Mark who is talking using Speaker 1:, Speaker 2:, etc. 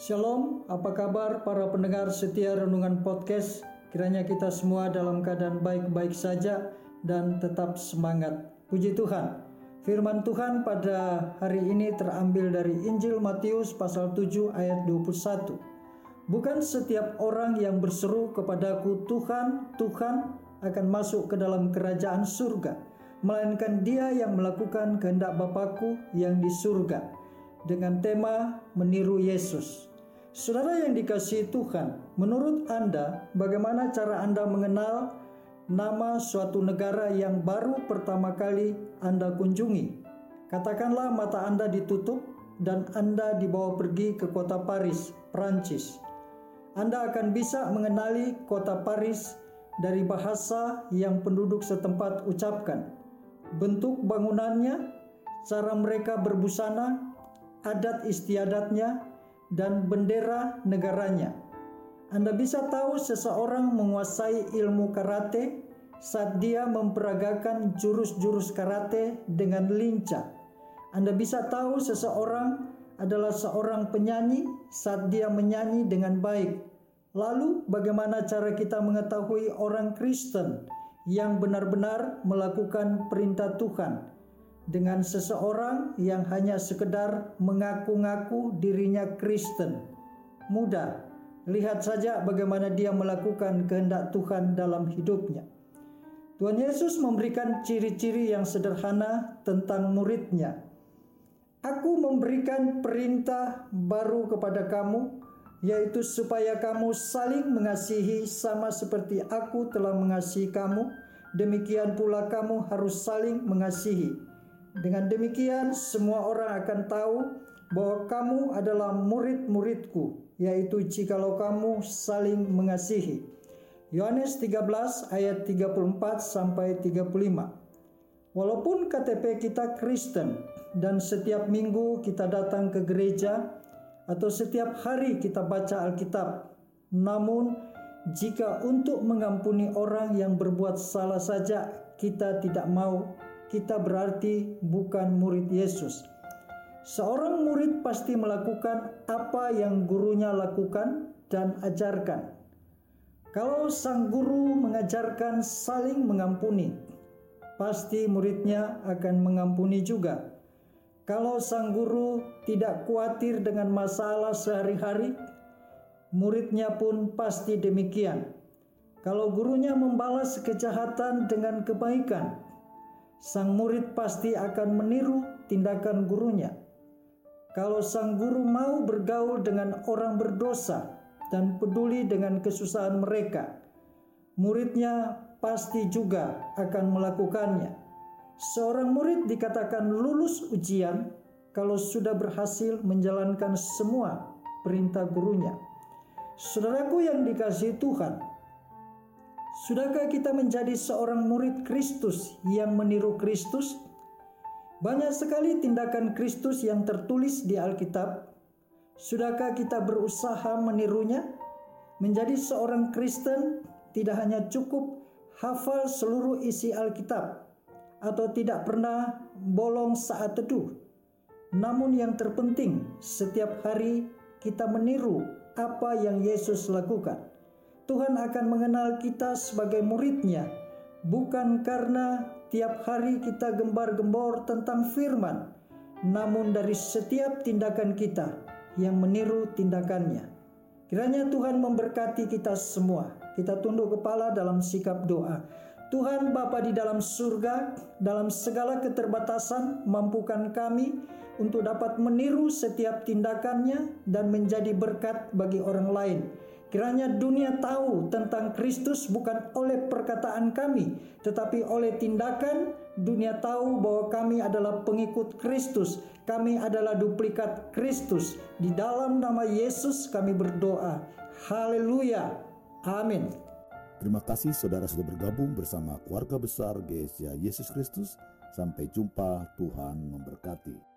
Speaker 1: Shalom, apa kabar para pendengar setia Renungan Podcast? Kiranya kita semua dalam keadaan baik-baik saja dan tetap semangat. Puji Tuhan. Firman Tuhan pada hari ini terambil dari Injil Matius pasal 7 ayat 21. Bukan setiap orang yang berseru kepadaku Tuhan, Tuhan akan masuk ke dalam kerajaan surga, melainkan dia yang melakukan kehendak Bapakku yang di surga. Dengan tema meniru Yesus. Saudara yang dikasihi Tuhan, menurut Anda, bagaimana cara Anda mengenal nama suatu negara yang baru pertama kali Anda kunjungi? Katakanlah mata Anda ditutup dan Anda dibawa pergi ke kota Paris, Prancis. Anda akan bisa mengenali kota Paris dari bahasa yang penduduk setempat ucapkan. Bentuk bangunannya, cara mereka berbusana, adat istiadatnya, dan bendera negaranya. Anda bisa tahu seseorang menguasai ilmu karate saat dia memperagakan jurus-jurus karate dengan lincah. Anda bisa tahu seseorang adalah seorang penyanyi saat dia menyanyi dengan baik. Lalu, bagaimana cara kita mengetahui orang Kristen yang benar-benar melakukan perintah Tuhan? Dengan seseorang yang hanya sekedar mengaku-ngaku dirinya Kristen. Mudah, lihat saja bagaimana dia melakukan kehendak Tuhan dalam hidupnya. Tuhan Yesus memberikan ciri-ciri yang sederhana tentang muridnya. Aku memberikan perintah baru kepada kamu, yaitu supaya kamu saling mengasihi sama seperti aku telah mengasihi kamu, demikian pula kamu harus saling mengasihi. Dengan demikian, semua orang akan tahu bahwa kamu adalah murid-muridku, yaitu jikalau kamu saling mengasihi. Yohanes 13 ayat 34 sampai 35. Walaupun KTP kita Kristen dan setiap minggu kita datang ke gereja atau setiap hari kita baca Alkitab, namun jika untuk mengampuni orang yang berbuat salah saja kita tidak mau kita berarti bukan murid Yesus. Seorang murid pasti melakukan apa yang gurunya lakukan dan ajarkan. Kalau sang guru mengajarkan saling mengampuni, pasti muridnya akan mengampuni juga. Kalau sang guru tidak khawatir dengan masalah sehari-hari, muridnya pun pasti demikian. Kalau gurunya membalas kejahatan dengan kebaikan, sang murid pasti akan meniru tindakan gurunya. Kalau sang guru mau bergaul dengan orang berdosa dan peduli dengan kesusahan mereka, muridnya pasti juga akan melakukannya. Seorang murid dikatakan lulus ujian kalau sudah berhasil menjalankan semua perintah gurunya. Saudaraku yang dikasihi Tuhan, Sudahkah kita menjadi seorang murid Kristus yang meniru Kristus? Banyak sekali tindakan Kristus yang tertulis di Alkitab. Sudahkah kita berusaha menirunya? Menjadi seorang Kristen tidak hanya cukup hafal seluruh isi Alkitab atau tidak pernah bolong saat teduh. Namun yang terpenting, setiap hari kita meniru apa yang Yesus lakukan. Tuhan akan mengenal kita sebagai muridnya, bukan karena tiap hari kita gembar-gembor tentang firman, namun dari setiap tindakan kita yang meniru tindakannya. Kiranya Tuhan memberkati kita semua. Kita tunduk kepala dalam sikap doa. Tuhan Bapa di dalam surga, dalam segala keterbatasan, mampukan kami untuk dapat meniru setiap tindakannya dan menjadi berkat bagi orang lain. Kiranya dunia tahu tentang Kristus bukan oleh perkataan kami, tetapi oleh tindakan. Dunia tahu bahwa kami adalah pengikut Kristus, kami adalah duplikat Kristus. Di dalam nama Yesus kami berdoa. Haleluya. Amin.
Speaker 2: Terima kasih saudara sudah bergabung bersama keluarga besar GSA Yesus Kristus. Sampai jumpa, Tuhan memberkati.